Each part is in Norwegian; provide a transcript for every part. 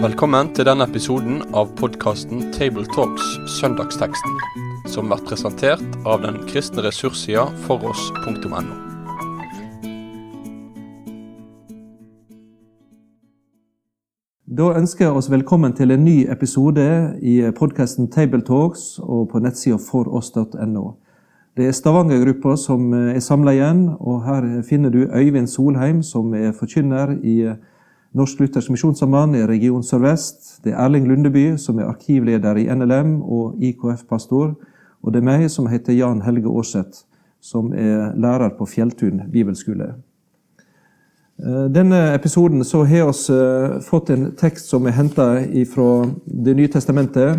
Velkommen til denne episoden av podkasten Tabletalks Søndagsteksten, som blir presentert av den kristne ressurssida foross.no. Da ønsker jeg oss velkommen til en ny episode i podkasten Tabletalks og på nettsida foross.no. Det er Stavanger-gruppa som er samla igjen, og her finner du Øyvind Solheim, som er forkynner i Norsk Luthers Misjonssamband i Region Sør-Vest. Det er Erling Lundeby, som er arkivleder i NLM og IKF-pastor. Og det er meg, som heter Jan Helge Aarseth, som er lærer på Fjelltun bibelskole. Denne episoden så har vi fått en tekst som er henta fra Det nye testamentet,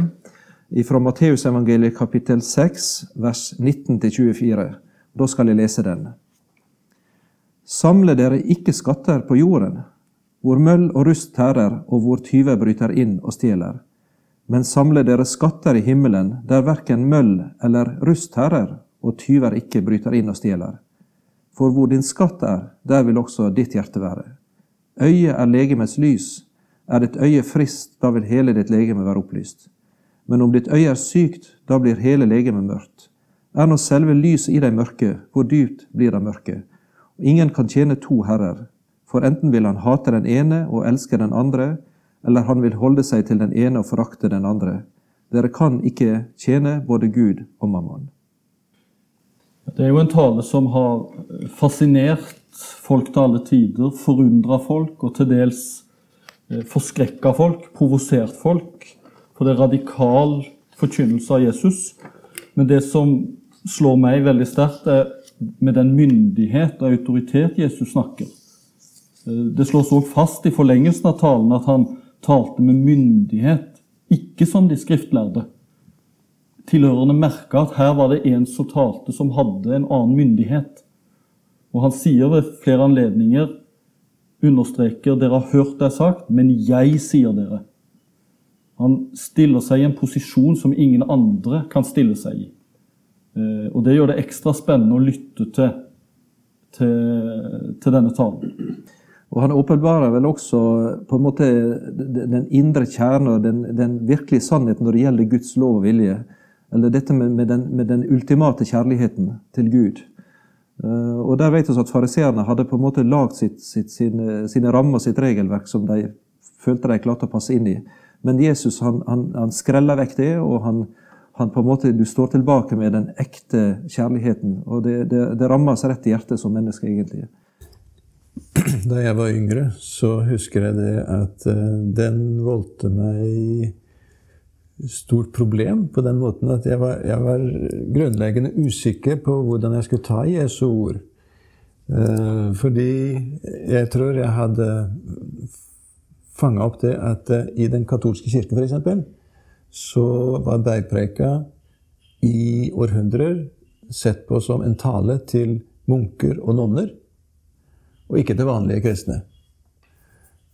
fra Matteusevangeliet kapittel 6, vers 19-24. Da skal jeg lese den. Samle dere ikke skatter på jorden, hvor møll og rust tærer, og hvor tyver bryter inn og stjeler. Men samle dere skatter i himmelen, der verken møll eller rust tærer, og tyver ikke bryter inn og stjeler. For hvor din skatt er, der vil også ditt hjerte være. Øyet er legemets lys. Er ditt øye frist, da vil hele ditt legeme være opplyst. Men om ditt øye er sykt, da blir hele legemet mørkt. Er nå selve lyset i deg mørke, hvor dypt blir det mørke? Ingen kan tjene to herrer, for enten vil han hate den ene og elske den andre, eller han vil holde seg til den ene og forakte den andre. Dere kan ikke tjene både Gud og mammon. Det er jo en tale som har fascinert folk til alle tider, forundra folk og til dels forskrekka folk, provosert folk. For det er radikal forkynnelse av Jesus. Men det som slår meg veldig sterkt, er med den myndighet og autoritet Jesus snakker. Det slås òg fast i forlengelsen av talen at han talte med myndighet, ikke som de skriftlærde tilhørende merka at her var det en som talte som hadde en annen myndighet. Og han sier ved flere anledninger, understreker, dere har hørt det sagt, men jeg sier dere. Han stiller seg i en posisjon som ingen andre kan stille seg i. Og det gjør det ekstra spennende å lytte til, til, til denne talen. Og Han åpenbarer vel også på en måte den indre kjerne og den, den virkelige sannheten når det gjelder Guds lov og vilje. Eller dette med, med, den, med den, ultimate kjærligheten til Gud. Uh, og Der vet vi at fariseerne hadde på en måte lagd sine, sine rammer og sitt regelverk som de følte de klarte å passe inn i. Men Jesus han, han, han skreller vekk det, og han, han, på en måte, du står tilbake med den ekte kjærligheten. Og det, det, det rammer oss rett i hjertet som menneske, egentlig. Da jeg var yngre, så husker jeg det at uh, den voldte meg stort problem på den måten at jeg var, jeg var, grunnleggende usikker på hvordan jeg skulle ta Jesu ord. Eh, fordi jeg tror jeg hadde fanga opp det at eh, i den katolske kirken f.eks. så var bergpreika i århundrer sett på som en tale til munker og nonner, og ikke til vanlige kristne.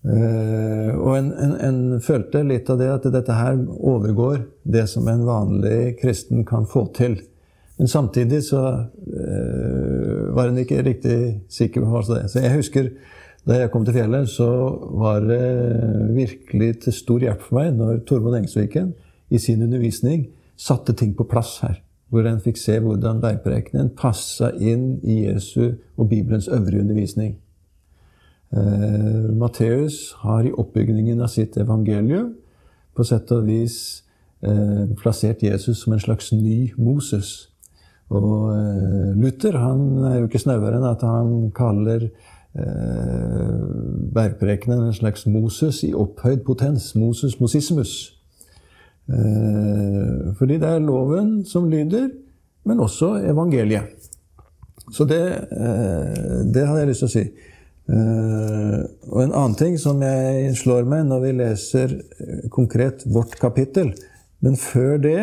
Uh, og en, en, en, følte litt av det at dette her overgår det som en vanlig kristen kan få til. Men samtidig så uh, var en ikke riktig sikker på det. Så jeg husker da jeg kom til fjellet, så var det virkelig til stor hjelp for meg når Tormod Engsviken i sin undervisning satte ting på plass her. Hvor en fikk se hvordan bergprekenen passa inn i Jesu og Bibelens øvrige undervisning. Eh, Matteus har i oppbyggingen av sitt evangelium på sett og vis eh, plassert Jesus som en slags ny Moses. Og eh, Luther han er jo ikke snauere enn at han kaller bergprekenen en slags Moses i opphøyd potens. Moses mosismus. Eh, fordi det er loven som lyder, men også evangeliet. Så det, eh, det hadde jeg lyst til å si. Og en annen ting som jeg slår meg når vi leser eh, konkret vårt kapittel Men før det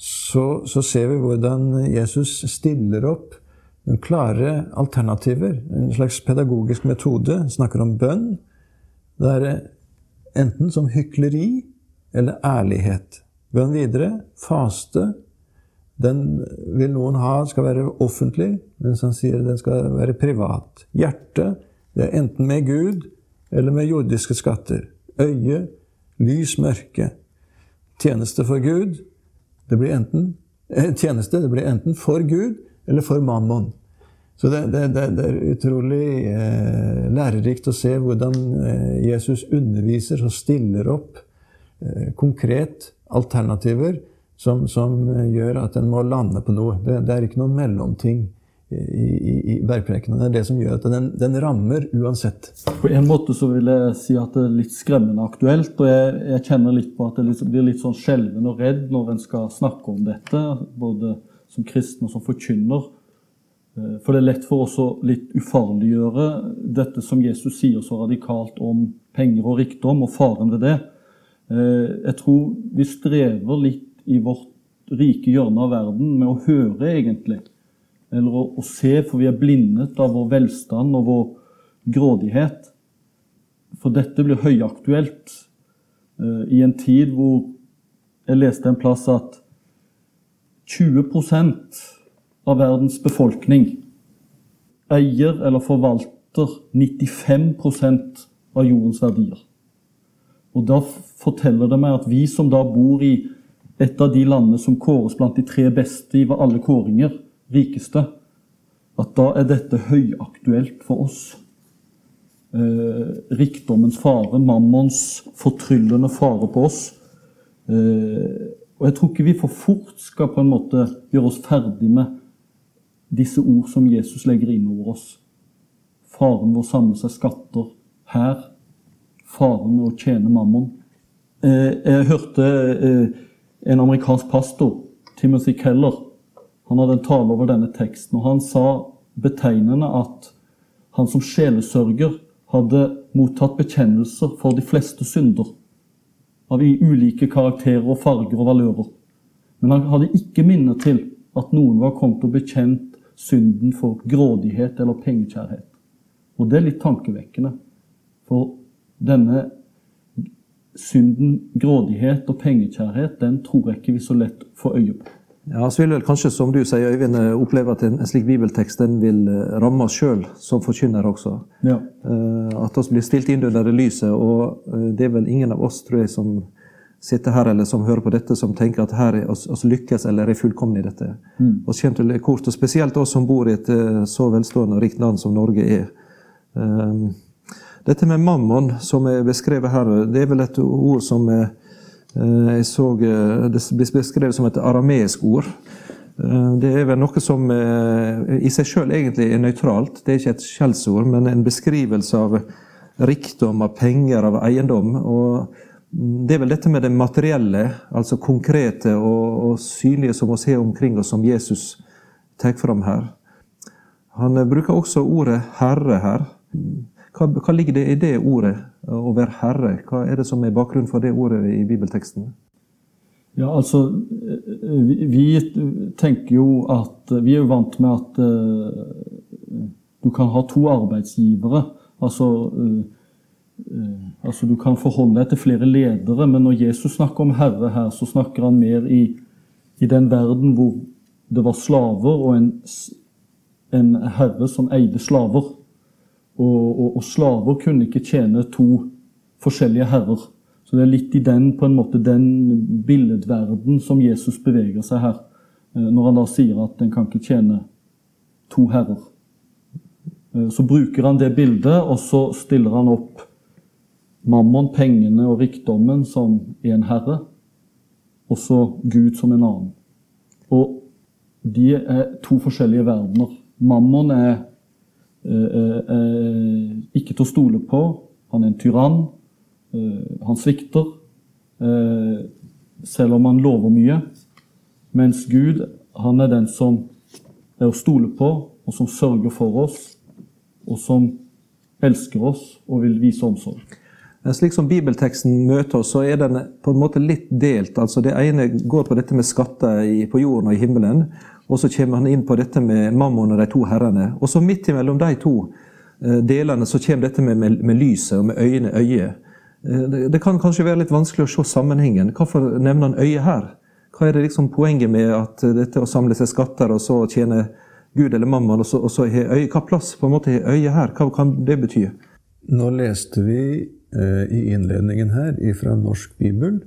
så, så ser vi hvordan Jesus stiller opp klare alternativer. En slags pedagogisk metode. Snakker om bønn. Det er enten som hykleri eller ærlighet. Bønn videre. Faste. den vil noen ha skal være offentlig, mens han sier den skal være privat. Hjerte, det er enten med Gud eller med jordiske skatter. Øye, lys, mørke. Tjeneste for Gud, det blir enten, eh, tjeneste, det blir enten for Gud eller for mammon. Så det, det, det, det er utrolig eh, lærerikt å se hvordan eh, Jesus underviser og stiller opp eh, konkret alternativer som, som, gjør at en må lande på noe. Det, er ikke noen mellomting i, i, i bergprekenen. Det er det som gjør at den, den, rammer uansett. På en måte så vil jeg si at det er litt skremmende aktuelt. Og jeg, jeg kjenner litt på at jeg blir litt sånn skjelven og redd når en skal snakke om dette, både som kristen og som forkynner. Eh, for det er lett for oss å litt ufarliggjøre dette som Jesus sier så radikalt om penger og rikdom, og faren ved det. Eh, jeg tror vi strever litt i vårt rike hjørne av verden med å høre, egentlig. Eller å, å se, for vi er blindet av vår velstand og vår grådighet. For dette blir høyaktuelt eh, i en tid hvor jeg leste en plass at 20 av verdens befolkning eier eller forvalter 95% av jordens verdier. Og Da forteller det meg at vi som da bor i et av de landene som kåres blant de tre beste i alle kåringer, rikeste, at da er dette høyaktuelt for oss. Eh, rikdommens fare, mammons fortryllende fare på oss. Eh, og jeg tror ikke vi for fort skal på en måte gjøre oss ferdig med disse ord som Jesus legger inn over oss. Faren vår samler seg skatter her. Faren med å tjene mammon. Eh, jeg hørte eh, en amerikansk pastor, Timothy Keller, han hadde en tale over denne teksten. og Han sa betegnende at han som sjelesørger hadde mottatt bekjennelser for de fleste synder. Av ulike karakterer og farger og valører. Men han hadde ikke minne til at noen var kommet og bekjent synden for grådighet eller pengekjærhet. Og det er litt tankevekkende. For denne synden, grådighet og pengekjærhet, den tror jeg ikke vi så lett får øye på. Ja, så vil vel kanskje, som du sier, Øyvind, oppleve at en, slik bibeltekst den vil eh, ramme oss sjøl som forkynner også. Ja. Uh, at oss blir stilt inn under det lyset. Og uh, det er vel ingen av oss, tror jeg, som sitter her eller som hører på dette, som tenker at her er oss, oss lykkes eller er fullkomne i dette. Mm. Oss kommer til kort, og Spesielt oss som bor i et eh, så velstående og rikt land som Norge er. Um, dette med mammon, som er beskrevet her, det er vel et ord som er, uh, jeg så uh, Det blir beskrevet som et arameisk ord. Uh, det er vel noe som i seg sjøl egentlig er nøytralt. Det er ikke et skjellsord, men en beskrivelse av rikdom, av penger, av eiendom. og det er vel dette med det materielle, altså konkrete og, og synlige som vi ser omkring oss, som Jesus tar fram her. Han bruker også ordet 'herre' her. Hva, hva, ligger det i det ordet, å være herre? Hva er det som er bakgrunnen for det ordet i bibelteksten? Ja, altså Vi, vi tenker jo at Vi er jo vant med at uh, du kan ha to arbeidsgivere. Altså uh, altså Du kan forholde deg til flere ledere, men når Jesus snakker om herre her, så snakker han mer i, i den verden hvor det var slaver og en, en herre som eide slaver. Og, og, og, slaver kunne ikke tjene to forskjellige herrer. Så det er litt i den på en måte, den billedverden som Jesus beveger seg her, eh, når han da sier at en kan ikke tjene to herrer. Eh, så bruker han det bildet, og så stiller han opp mammon, pengene og rikdommen som en herre, og så Gud som en annen. Og de er to forskjellige verdener. Mammon er, er, er ikke til å stole på. Han er en tyrann. Han svikter, selv om han lover mye. Mens Gud, han er den som er å stole på, og som sørger for oss, og som elsker oss og vil vise omsorg. Slik som bibelteksten møter oss, så er den på en måte litt delt. Altså Det ene går på dette med skatter på jorden og i himmelen. Og så kommer han inn på dette med mammon og de to herrene. Og så midt imellom de to eh, delene så kommer dette med, med, med lyset og med øyne, øyet. Eh, det, kan kanskje være litt vanskelig å se sammenhengen. Hvorfor nevner han øyet her? Hva er det liksom poenget med at dette å samle seg skatter og så tjene Gud eller mammon, og så, så har øyet hva plass på en måte har øyet her? Hva kan det bety? Nå leste vi eh, i innledningen her fra Norsk bibel.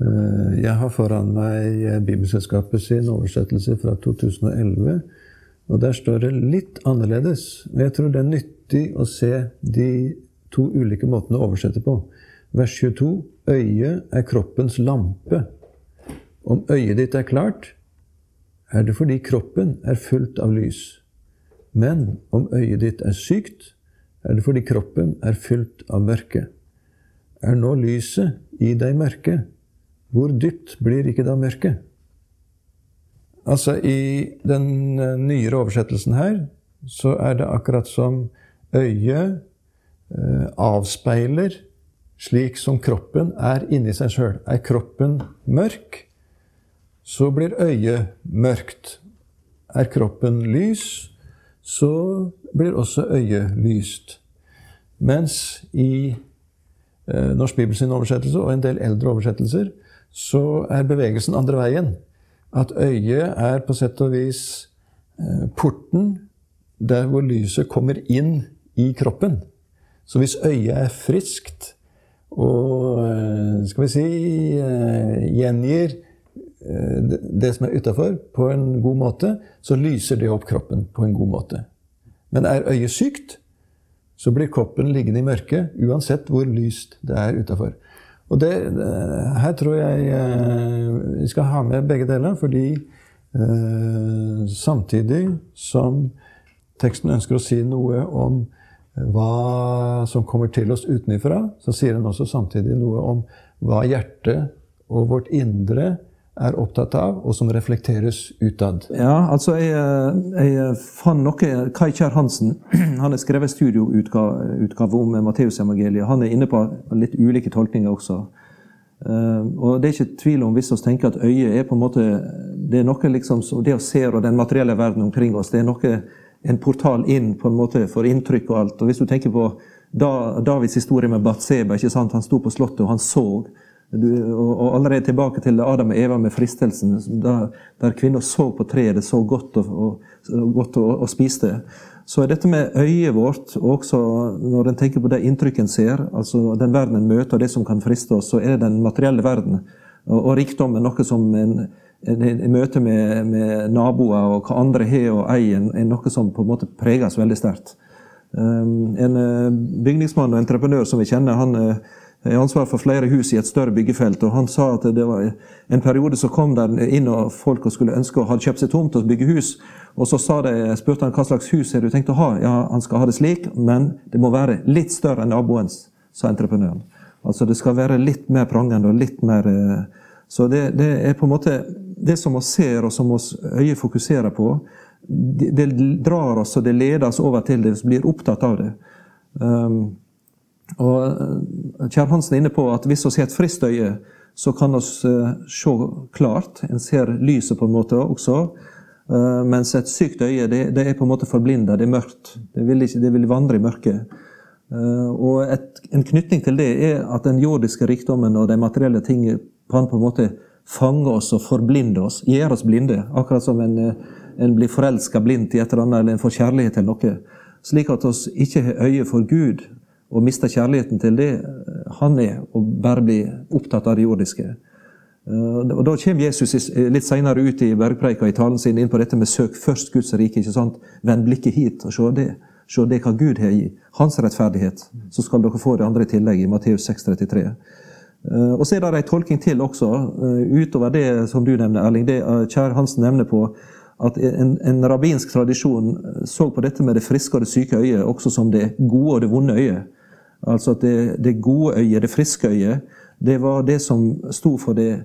Eh, jeg har foran meg Bibelselskapet sin oversettelse fra 2011. Og der står det litt annerledes. Og jeg tror det er nyttig å se de to ulike måtene å oversette på. Vers 22. Øyet er kroppens lampe. Om øyet ditt er klart, er det fordi kroppen er fullt av lys. Men om øyet ditt er sykt, er det fordi kroppen er fylt av mørke. Er nå lyset i deg mørke, hvor dypt blir ikke da mørket? Altså, i den eh, nyere oversettelsen her så er det akkurat som øyet eh, avspeiler slik som kroppen er inni seg sjøl. Er kroppen mørk, så blir øyet mørkt. Er kroppen lys, så blir også øyet lyst. Mens i eh, Norsk Bibels oversettelse og en del eldre oversettelser så er bevegelsen andre veien. At øyet er på sett og vis eh, porten der hvor lyset kommer inn i kroppen. Så hvis øyet er friskt og eh, skal vi si eh, gjengir Eh, det som er utafor, på en god måte, så lyser det opp kroppen på en god måte. Men er øyet sykt, så blir koppen liggende i mørket uansett hvor lyst det er utafor. Og det, her tror jeg eh, vi skal ha med begge deler, fordi eh, samtidig som teksten ønsker å si noe om hva som kommer til oss utenfra, så sier den også samtidig noe om hva hjertet og vårt indre er opptatt av, og som reflekteres utad? Ja, altså jeg, jeg fant noe Kai Kjær Hansen han har skrevet studioutgave om Matteusevangeliet. Han er inne på litt ulike tolkninger også. Uh, og Det er ikke tvil om hvis vi tenker at øyet er på en måte Det er noe liksom, det å se og den materielle verden omkring oss, det er noe, en portal inn på en måte for inntrykk og alt. Og Hvis du tenker på da, Davids historie med Batseba, ikke sant? han sto på slottet og han så. Du, og, allerede tilbake til Adam og Eva med fristelsen, der, der kvinner så på treet, det så godt og, og, godt og, og spiste. Så er dette med øyet vårt, og også når en tenker på det inntrykket en ser, altså den verden en møter, og det som kan friste oss, så er det den materielle verden. Og, og rikdommen noe som en, en, en møte med, med, naboer og hva andre har og eier, er noe som på en måte preges veldig sterkt. Um, en uh, bygningsmann og entreprenør som vi kjenner, han har ansvar for flere hus i et større byggefelt. og Han sa at det var en periode så kom der inn og folk skulle ønske å ha kjøpt seg tomt og bygge hus. Og så de, spurte han hva slags hus har du tenkt å ha. Ja, Han skal ha det slik, men det må være litt større enn naboens, sa entreprenøren. Altså Det skal være litt mer prangende og litt mer eh, Så det, det er på en måte det som vi ser og som vi øye fokuserer på, det, det drar oss og det leder oss over til det, vi blir opptatt av det. Um, og eh, Kjær Hansen er inne på at hvis vi har et friskt øye, så kan vi eh, se klart. En ser lyset på en måte også. Eh, mens et sykt øye det, det er på en måte forblinda, det er mørkt. Det vil, ikke, det vil vandre i mørket. Og et, en knytning til det er at den jordiske rikdommen og de materielle tingene på en måte fange oss og forblinde oss, gjøre oss blinde. Akkurat som en, en blir forelska blindt i et eller annet, eller en får kjærlighet til noe. Slik at vi ikke har øye for Gud og mister kjærligheten til det han er, og bare blir opptatt av det jordiske. Eh, og Da kommer Jesus litt senere ut i bergpreika i talen sin inn på dette med 'søk først Guds rike'. ikke sant? Vend blikket hit og se det. Se det hva Gud har i hans rettferdighet. Så skal dere få det andre i tillegg i Matteus 6,33. Eh, og så er det en tolking til også, eh, utover det som du nevner, Erling. Det Kjær Hansen nevner på at en, en, rabbinsk tradisjon så på dette med det friske og det syke øyet også som det gode og det vonde øyet. Altså at det, det gode øyet, det friske øyet, det var det som sto for det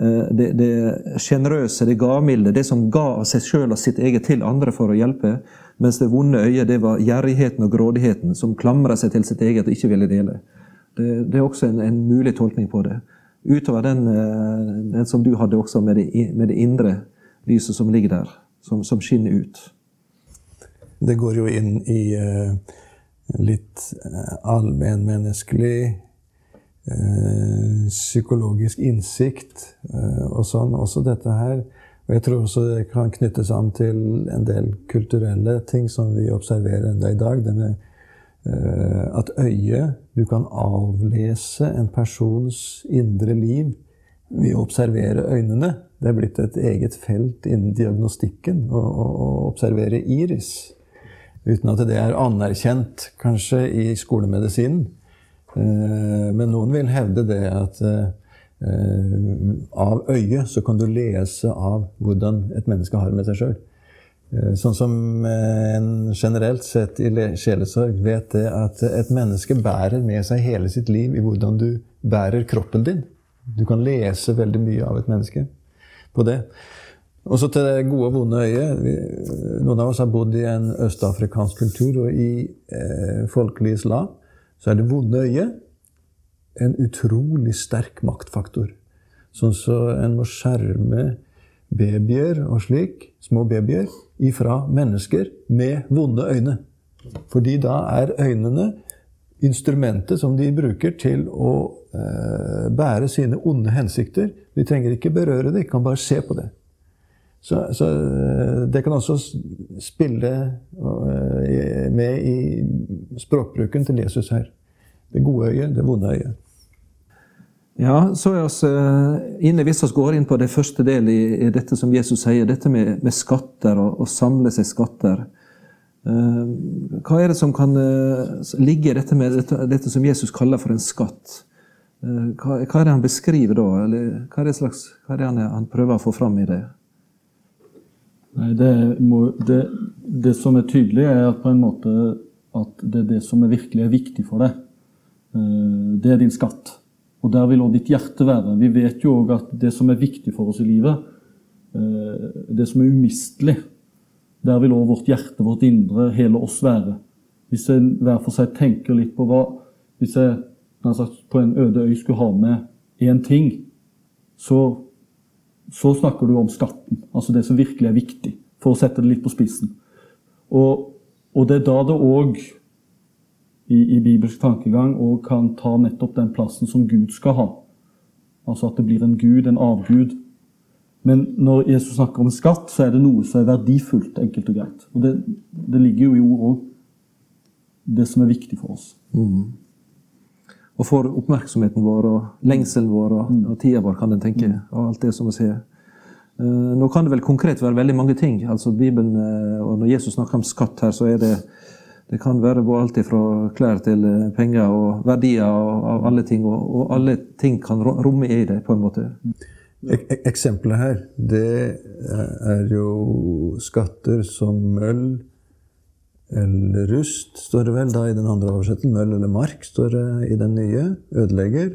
eh, det sjenerøse, det, det gavmilde, det som ga av seg sjøl og sitt eget til andre for å hjelpe. Mens det vonde øyet, det var gjerrigheten og grådigheten, som klamra seg til sitt eget og ikke ville dele. Det, det er også en, en, mulig tolkning på det. Utover den, eh, den som du hadde også med det, med det indre lyset som ligger der, som, som, skinner ut. Det går jo inn i uh litt eh, allmennmenneskelig eh, psykologisk innsikt eh, og sånn. Også dette her. Og jeg tror også det kan knyttes an til en del kulturelle ting som vi observerer enda i dag. Det med at øyet Du kan avlese en persons indre liv ved å observere øynene. Det er blitt et eget felt innen diagnostikken å observere iris. Uten at det er anerkjent, kanskje, i skolemedisinen. Eh, men noen vil hevde det at eh, av øyet så kan du lese av hvordan et menneske har med seg sjøl. Eh, sånn som en generelt sett i sjelesorg vet det at et menneske bærer med seg hele sitt liv i hvordan du bærer kroppen din. Du kan lese veldig mye av et menneske på det. Og så til det gode og vonde øyet. Noen av oss har bodd i en østafrikansk kultur, og i eh, folkelig islam så er det vonde øyet en utrolig sterk maktfaktor. Sånn så en må skjerme babyer og slik, små babyer, ifra mennesker med vonde øyne. Fordi da er øynene instrumentet som de bruker til å eh, bære sine onde hensikter. De trenger ikke berøre det, de kan bare se på det. Så, så, eh, det kan også spille eh, med i språkbruken til Jesus her. Det gode øyet, det vonde øyet. Ja, så er vi eh, inne, Hvis vi går inn på det første del i, dette som Jesus sier, dette med, med skatter og, å samle seg skatter. hva er det som kan ligge i dette, dette, dette, som Jesus kaller for en skatt? hva, hva, er det han beskriver da? Eller hva er det, slags, hva er det han, han prøver å få fram i det? Nei, det, må, det, det, som er tydelig, er at på en måte at det er det som er virkelig er viktig for deg. Eh, det er din skatt. Og der vil også ditt hjerte være. Vi vet jo òg at det som er viktig for oss i livet, eh, det som er umistelig, der vil òg vårt hjerte, vårt indre, hele oss være. Hvis en hver for seg tenker litt på hva Hvis jeg på en øde øy skulle ha med én ting, så så snakker du om skatten, altså det som virkelig er viktig, for å sette det litt på spissen. Og, og det er da det òg i, i, bibelsk tankegang og kan ta nettopp den plassen som Gud skal ha. Altså at det blir en gud, en avgud. Men når Jesus snakker om skatt, så er det noe som er verdifullt, enkelt og greit. Og det, det ligger jo i ord òg, det som er viktig for oss. Mm og får oppmerksomheten vår og lengselen vår og, mm. og tida vår, kan en tenke. Mm. og alt det som vi ser. Uh, nå kan det vel konkret være veldig mange ting. altså Bibelen, uh, og Når Jesus snakker om skatt her, så er det det kan være alt fra klær til uh, penger og verdier og, av alle ting. Og, og, alle ting kan romme i det, på en måte. Ek eksempelet her, det er jo skatter som møll, eller rust, står det vel da i den andre oversettelsen. Møll eller mark står det i den nye. Ødelegger.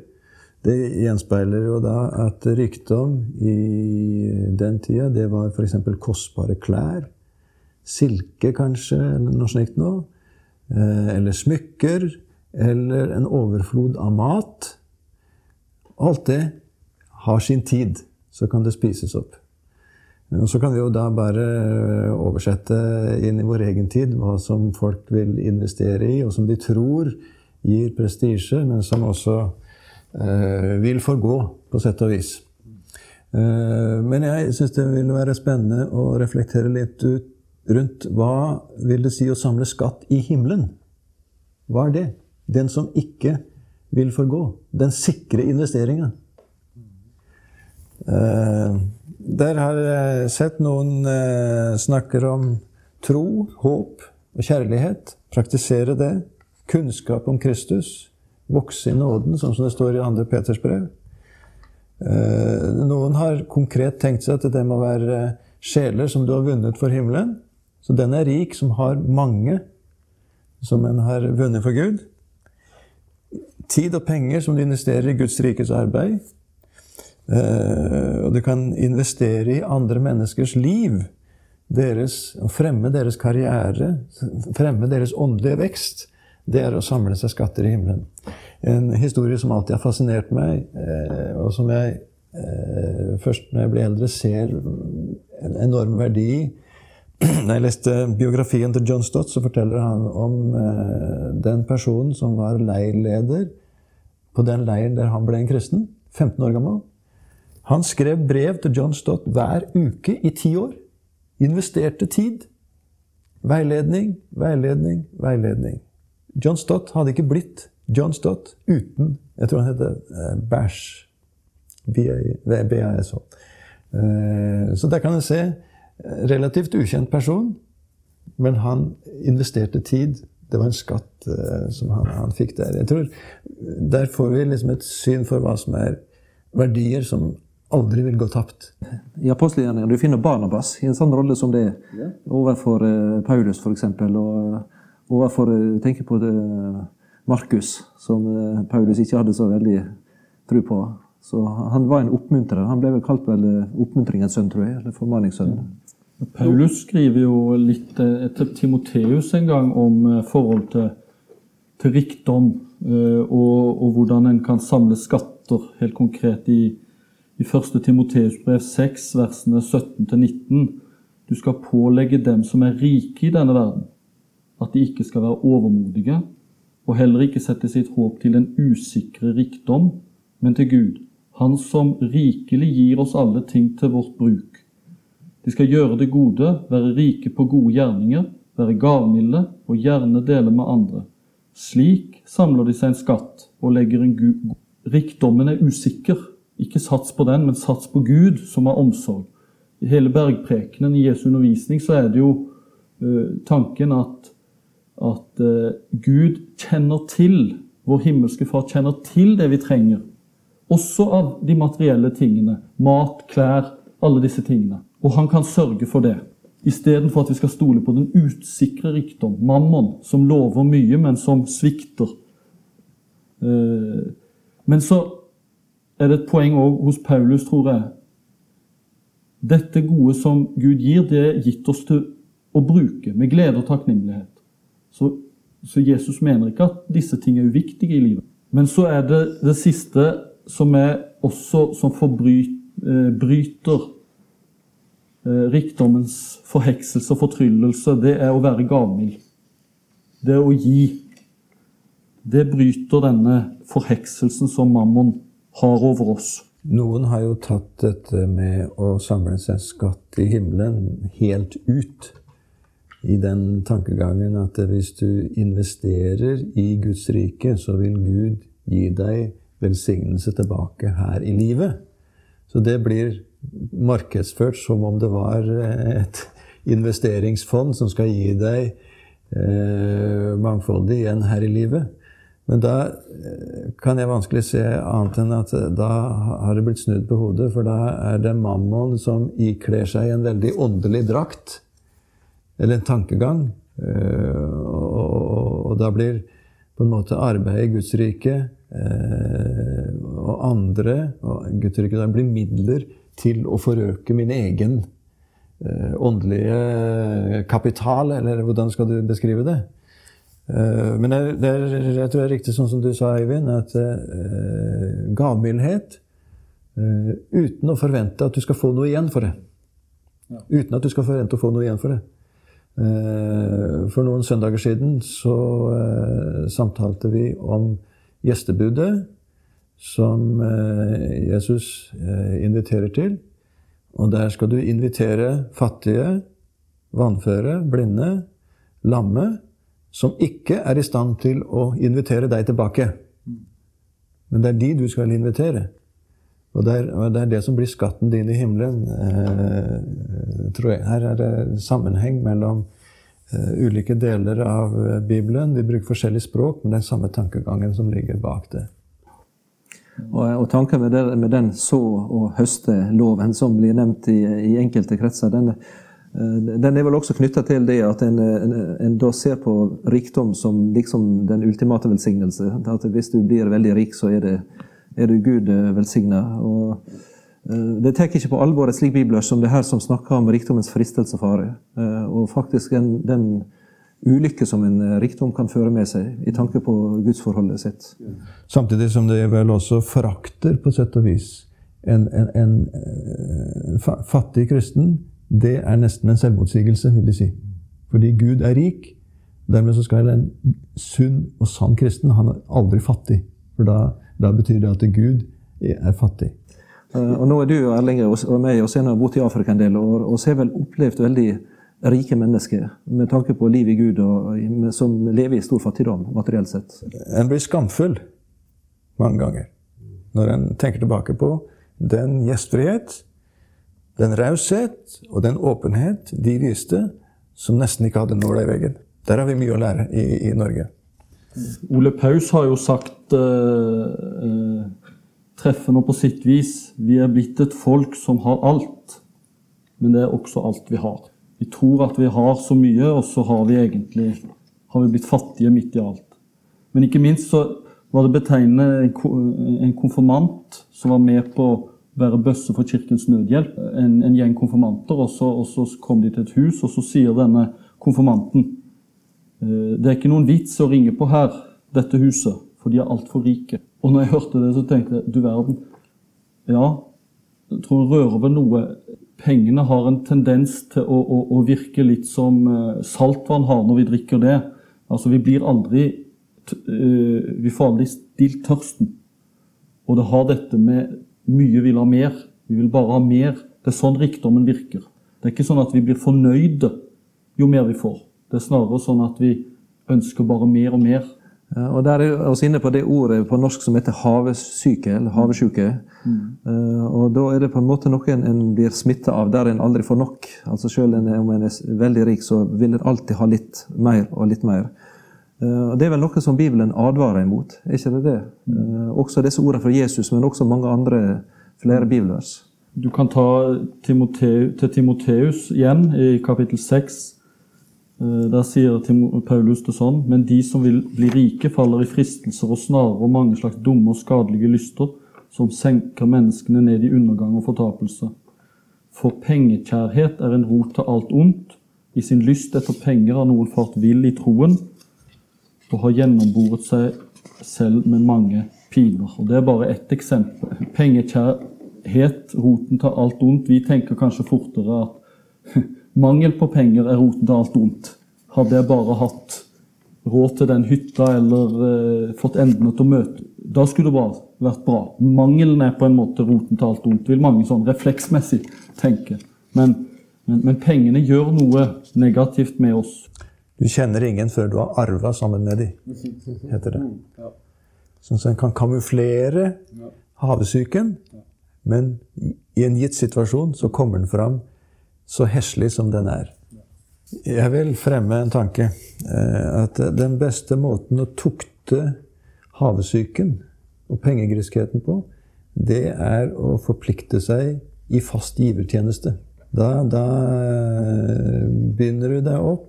Det gjenspeiler jo da at rikdom i den tida, det var f.eks. kostbare klær. Silke, kanskje, eller noe slikt noe. Eh, eller smykker. Eller en overflod av mat. Alt det har sin tid. Så kan det spises opp. Så kan vi jo da bare eh, oversette inn i vår egen tid hva som folk vil investere i, og som de tror gir prestisje, men som også eh, vil forgå, på sett og vis. Eh, men jeg syns det vil være spennende å reflektere litt ut, rundt hva vil det si å samle skatt i himmelen? Hva er det? Den som ikke vil forgå. Den sikre investeringa. Eh, der har jeg sett noen eh, snakker om tro, håp og kjærlighet. Praktisere det. Kunnskap om Kristus. Vokse i nåden, sånn som det står i 2. Peters brev. Eh, noen har konkret tenkt seg at det må være sjeler som du har vunnet for himmelen. Så den er rik, som har mange som en har vunnet for Gud. Tid og penger som du investerer i Guds rikes arbeid. Eh, og du kan investere i andre menneskers liv. Deres, fremme deres karriere, fremme deres åndelige vekst. Det er å samle seg skatter i himmelen. En historie som alltid har fascinert meg, eh, og som jeg eh, først når jeg blir eldre, ser en enorm verdi i. Da jeg leste biografien til John Stott, så forteller han om den personen som var leirleder på den leiren der han ble en kristen. 15 år gammel. Han skrev brev til John Stott hver uke i ti år. Investerte tid. Veiledning, veiledning, veiledning. John Stott hadde ikke blitt John Stott uten Jeg tror han heter eh, Bash. Eh, så der kan en se. Relativt ukjent person, men han investerte tid. Det var en skatt eh, som han, han fikk der. Jeg tror Der får vi liksom et syn for hva som er verdier som aldri vil gå tapt. I apostelgjerningen du finner Barnabas i en sånn rolle som det er overfor uh, Paulus f.eks. Og uh, overfor uh, tenker på det, Markus, som uh, Paulus ikke hadde så veldig tro på. Så han var en oppmuntrer. Han ble vel kalt vel oppmuntringens sønn, tror jeg. Eller formaningssønn. Paulus skriver jo litt etter Timoteus en gang om forhold til, til rikdom, og, og hvordan en kan samle skatter, helt konkret i i 1. Timoteus brev 6, versene 17-19. Du skal pålegge dem som er rike i denne verden, at de ikke skal være overmodige, og heller ikke sette sitt håp til den usikre rikdom, men til Gud, Han som rikelig gir oss alle ting til vårt bruk. De skal gjøre det gode, være rike på gode gjerninger, være gavmilde og gjerne dele med andre. Slik samler de seg en skatt og legger en gud. Rikdommen er usikker, ikke sats på den, men sats på Gud, som har omsorg. I hele bergprekenen i Jesu undervisning så er det jo uh, tanken at, at uh, Gud kjenner til, vår himmelske Far kjenner til det vi trenger. Også av de materielle tingene. Mat, klær, alle disse tingene. Og han kan sørge for det. Istedenfor at vi skal stole på den usikre rikdom, mammon, som lover mye, men som svikter. Uh, men så er det et poeng òg hos Paulus, tror jeg. Dette gode som Gud gir, det er gitt oss til å bruke med glede og takknemlighet. Så, så Jesus mener ikke at disse ting er uviktige i livet. Men så er det det siste som er også som forbryter eh, eh, rikdommens forhekselse og fortryllelse. Det er å være gavmild. Det å gi. Det bryter denne forhekselsen som mammon har over oss. Noen har jo tatt dette med å samle seg skatt i himmelen helt ut. I den tankegangen at hvis du investerer i Guds rike, så vil Gud gi deg velsignelse tilbake her i livet. Så det blir markedsført som om det var et investeringsfond som skal gi deg eh, mangfoldig igjen her i livet. Men da eh, kan jeg vanskelig se annet enn at eh, da har det blitt snudd på hodet. For da er det mammon som ikler seg en veldig åndelig drakt. Eller en tankegang. Eh, og da blir på en måte arbeidet i Guds rike og andre og Guds rike blir midler til å forøke min egen åndelige kapital, eller hvordan skal du beskrive det? Eh, men det, det, jeg tror det er riktig sånn som du sa, Eivind, at uh, gavmildhet uh, uten å forvente at du skal få noe igjen for det. Ja. Uten at du skal forvente å få noe igjen for det. For noen søndager siden så samtalte vi om gjestebudet som Jesus inviterer til. Og der skal du invitere fattige, vannføre, blinde, lamme som ikke er i stand til å invitere deg tilbake. Men det er de du skal invitere. Og det er, og det, er det, som blir skatten din i himmelen, eh, tror jeg. Her er det sammenheng mellom eh, ulike deler av eh, Bibelen. De bruker forskjellig språk, men det er samme tankegangen som ligger bak det. Og, og tanken med, det, med den så- og høste-loven som blir nevnt i, i enkelte kretser, den, Eh, den er vel også knytta til det at en, en, en, da ser på rikdom som liksom den ultimate velsignelse. At hvis du blir veldig rik, så er, det, er du Gud eh, velsigna. Eh, det tar ikke på alvor et slik bibler som det her som snakker om rikdommens fristelse og fare. Og faktisk den, den ulykke som en rikdom kan føre med seg, i tanke på gudsforholdet sitt. Samtidig som det vel også forakter, på sett og vis, en, en, en fattig kristen det er nesten en selvmotsigelse, vil de si. Fordi Gud er rik. Dermed så skal en sunn og sann kristen Han er aldri fattig. For da, da betyr det at Gud er fattig. Eh, og nå er du Erling, og meg og senere har bodd i Afrika en del og så har vel opplevd veldig rike mennesker med tanke på livet i Gud, og, som lever i stor fattigdom materielt sett. En blir skamfull mange ganger når en tenker tilbake på den gjestfrihet, den raushet og den åpenhet de viste, som nesten ikke hadde nåla i veggen. Der har vi mye å lære i, i Norge. Ole Paus har jo sagt uh, uh, treffende på sitt vis vi er blitt et folk som har alt, men det er også alt vi har. Vi tror at vi har så mye, og så har vi egentlig har vi blitt fattige midt i alt. Men ikke minst så var det betegnende en konfirmant som var med på være bøsse for Kirkens Nødhjelp. En, en gjeng konfirmanter. Og så, og så, kom de til et hus, og så sier denne konfirmanten «Eh, Det er ikke noen vits å ringe på her, dette huset, for de er altfor rike. Og når jeg hørte det, så tenkte jeg du verden. Ja, jeg tror det rører ved noe. Pengene har en tendens til å, å, å virke litt som eh, saltvann har når vi drikker det. Altså, vi blir aldri eh, Vi får aldri stilt tørsten. Og det har dette med mye vil ha mer. Vi vil bare ha mer. Det er sånn rikdommen virker. Det er ikke sånn at vi blir fornøyde jo mer vi får. Det er snarere sånn at vi ønsker bare mer og mer. Ja, og Der er vi inne på det ordet på norsk som heter havesyke, eller havesjuke. Mm. Uh, og Da er det på en måte noe en blir smitta av der en aldri får nok. Altså Selv om en er veldig rik, så vil en alltid ha litt mer og litt mer. Uh, og Det er vel noe som Bibelen advarer imot, er ikke det det? Uh, også disse ordene fra Jesus, men også mange andre, flere bibelvers. Du kan ta Timoteus, til Timoteus igjen, i kapittel 6 Eh, der sier Paulus det sånn Men de som vil bli rike, faller i fristelser og snarer og mange slags dumme og skadelige lyster, som senker menneskene ned i undergang og fortapelse. For pengekjærhet er en rot til alt ondt. I sin lyst etter penger har noen fart vill i troen og har gjennomboret seg selv med mange piner. Og Det er bare ett eksempel. Pengekjærhet, roten til alt ondt. Vi tenker kanskje fortere at Mangel på penger er roten til alt ondt. Hadde jeg bare hatt råd til den hytta eller eh, fått endene til å møte Da skulle det bare vært bra. Mangelen er på en måte roten til alt ondt, vil mange sånn refleksmessig tenke. Men, men, men, pengene gjør noe negativt med oss. Du kjenner ingen før du har arva sammen med dem, heter det. Sånn at en kan kamuflere havesyken, men i en gitt situasjon så kommer den fram så heslig som den er. Jeg vil fremme en tanke. Eh, at den beste måten å tukte havesyken og pengegriskheten på, det er å forplikte seg i fast givertjeneste. Da, da eh, binder du deg opp.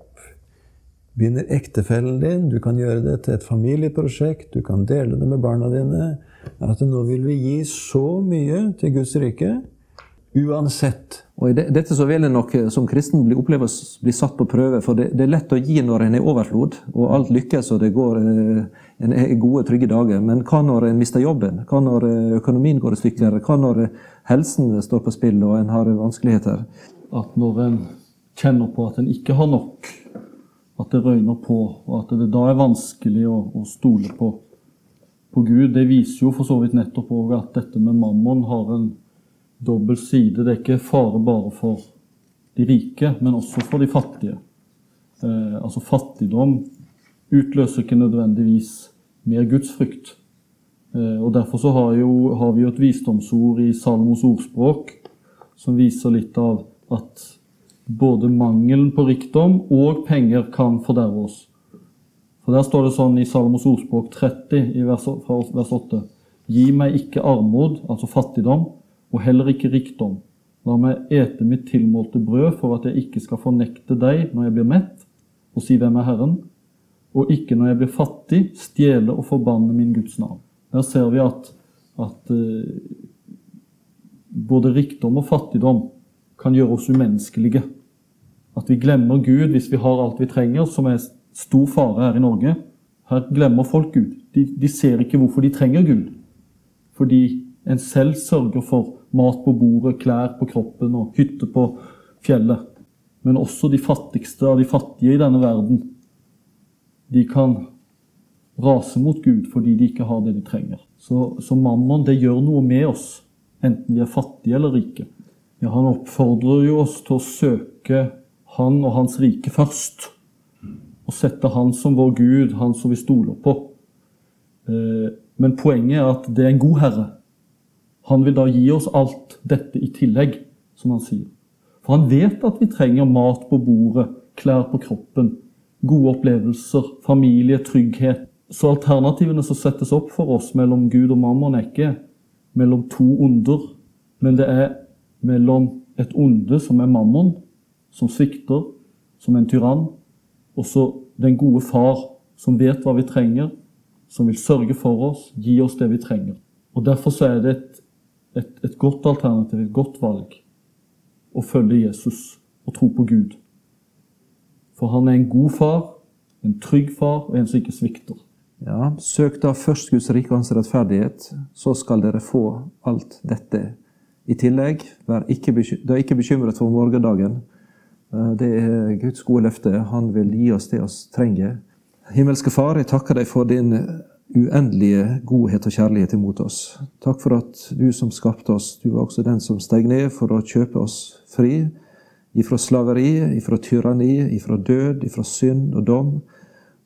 Binder ektefellen din. Du kan gjøre det til et familieprosjekt. Du kan dele det med barna dine. At nå vil vi gi så mye til Guds rike uansett. Og i Dette så vil en nok som kristen bli oppleves bli satt på prøve. For det, det, er lett å gi når en er overflod, og alt lykkes og det går eh, en er gode, trygge dager. Men hva når en mister jobben? Hva når eh, økonomien går i stykker? Hva når eh, helsen står på spill og en har vanskeligheter? At når en kjenner på at en ikke har nok, at det røyner på, og at det da er vanskelig å, å stole på, på Gud, det viser jo for så vidt nettopp òg at dette med mammon har en dobbel side. Det er ikke fare bare for de rike, men også for de fattige. Eh, altså fattigdom utløser ikke nødvendigvis mer gudsfrykt. Eh, og Derfor så har, jo, har, vi jo et visdomsord i Salmos ordspråk som viser litt av at både mangelen på rikdom og penger kan forderve oss. For Der står det sånn i Salomos ordspråk 30, i vers, vers 8.: Gi meg ikke armod, altså fattigdom, og heller ikke rikdom. La meg ete mitt tilmålte brød for at jeg ikke skal fornekte deg når jeg blir mett, og si hvem er Herren, og ikke når jeg blir fattig, stjele og forbanne min Guds navn. Der ser vi at, at uh, både rikdom og fattigdom kan gjøre oss umenneskelige. At vi glemmer Gud hvis vi har alt vi trenger, som er stor fare her i Norge. Her glemmer folk Gud. De, de ser ikke hvorfor de trenger Gud. Fordi en selv sørger for mat på bordet, klær på kroppen og hytte på fjellet. Men også de fattigste av de fattige i denne verden. De kan rase mot Gud fordi de ikke har det de trenger. Så, så mammon det gjør noe med oss, enten vi er fattige eller rike. Ja, han oppfordrer jo oss til å søke han og hans rike først. Og sette han som vår Gud, han som vi stoler på. Eh, men poenget er at det er en god herre. Han vil da gi oss alt dette i tillegg, som han sier. For han vet at vi trenger mat på bordet, klær på kroppen, gode opplevelser, familie, trygghet. Så alternativene som settes opp for oss mellom Gud og mammon, er ikke mellom to onder, men det er mellom et onde som er mammon, som svikter, som en tyrann, og så den gode far som vet hva vi trenger, som vil sørge for oss, gi oss det vi trenger. Og Derfor så er det et, et, et godt alternativ, et godt valg, å følge Jesus og tro på Gud. For han er en god far, en trygg far og en som ikke svikter. Ja, Søk da først Guds rike og hans rettferdighet, så skal dere få alt dette. I tillegg, vær ikke, da ikke bekymret for morgendagen. Eh, det er Guds gode løfte. Han vil gi oss det vi trenger. Himmelske Far, jeg takker deg for din uendelige godhet og kjærlighet imot oss. Takk for at du som skapte oss, du var også den som steg ned for å kjøpe oss fri ifra slaveri, ifra tyranni, ifra død, ifra synd og dom.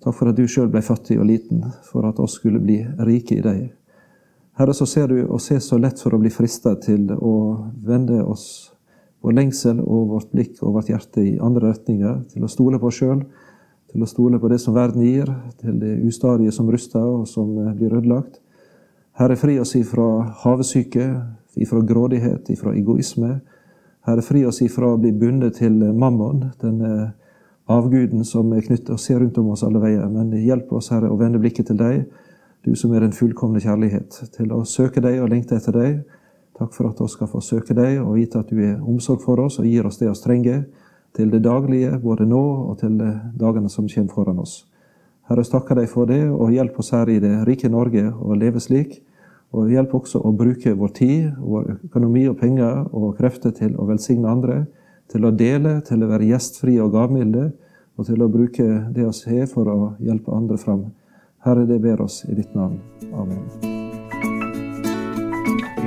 Takk for at du sjøl ble fattig og liten, for at oss skulle bli rike i deg. Herre, så ser du oss er så lett for å bli frista til å vende oss, vår lengsel og vårt blikk og vårt hjerte i andre retninger, til å stole på oss sjøl, til å stole på det som verden gir, til det ustadige som ruster og som blir ødelagt. Herre, fri oss ifra havesyke, ifra grådighet, ifra egoisme, Herre, fri oss ifra å bli bundet til mammon, den avguden som er knyttet og ser rundt om oss alle veier. Men hjelp oss, Herre, å vende blikket til deg, du som er den fullkomne kjærlighet, til å søke deg og lengte etter deg. Takk for at vi skal få søke deg og vite at du er omsorg for oss og gir oss det vi trenger til det daglige, både nå og til dagene som kommer foran oss. Herre, takker deg for det, og hjelp oss her i det rike Norge å leve slik og hjelp også å bruke vår tid, vår økonomi og penger og krefter til å velsigne andre, til å dele, til å være gjestfrie og gavmilde, og til å bruke det vi har for å hjelpe andre fram. Herre, det ber oss i ditt navn. Amen.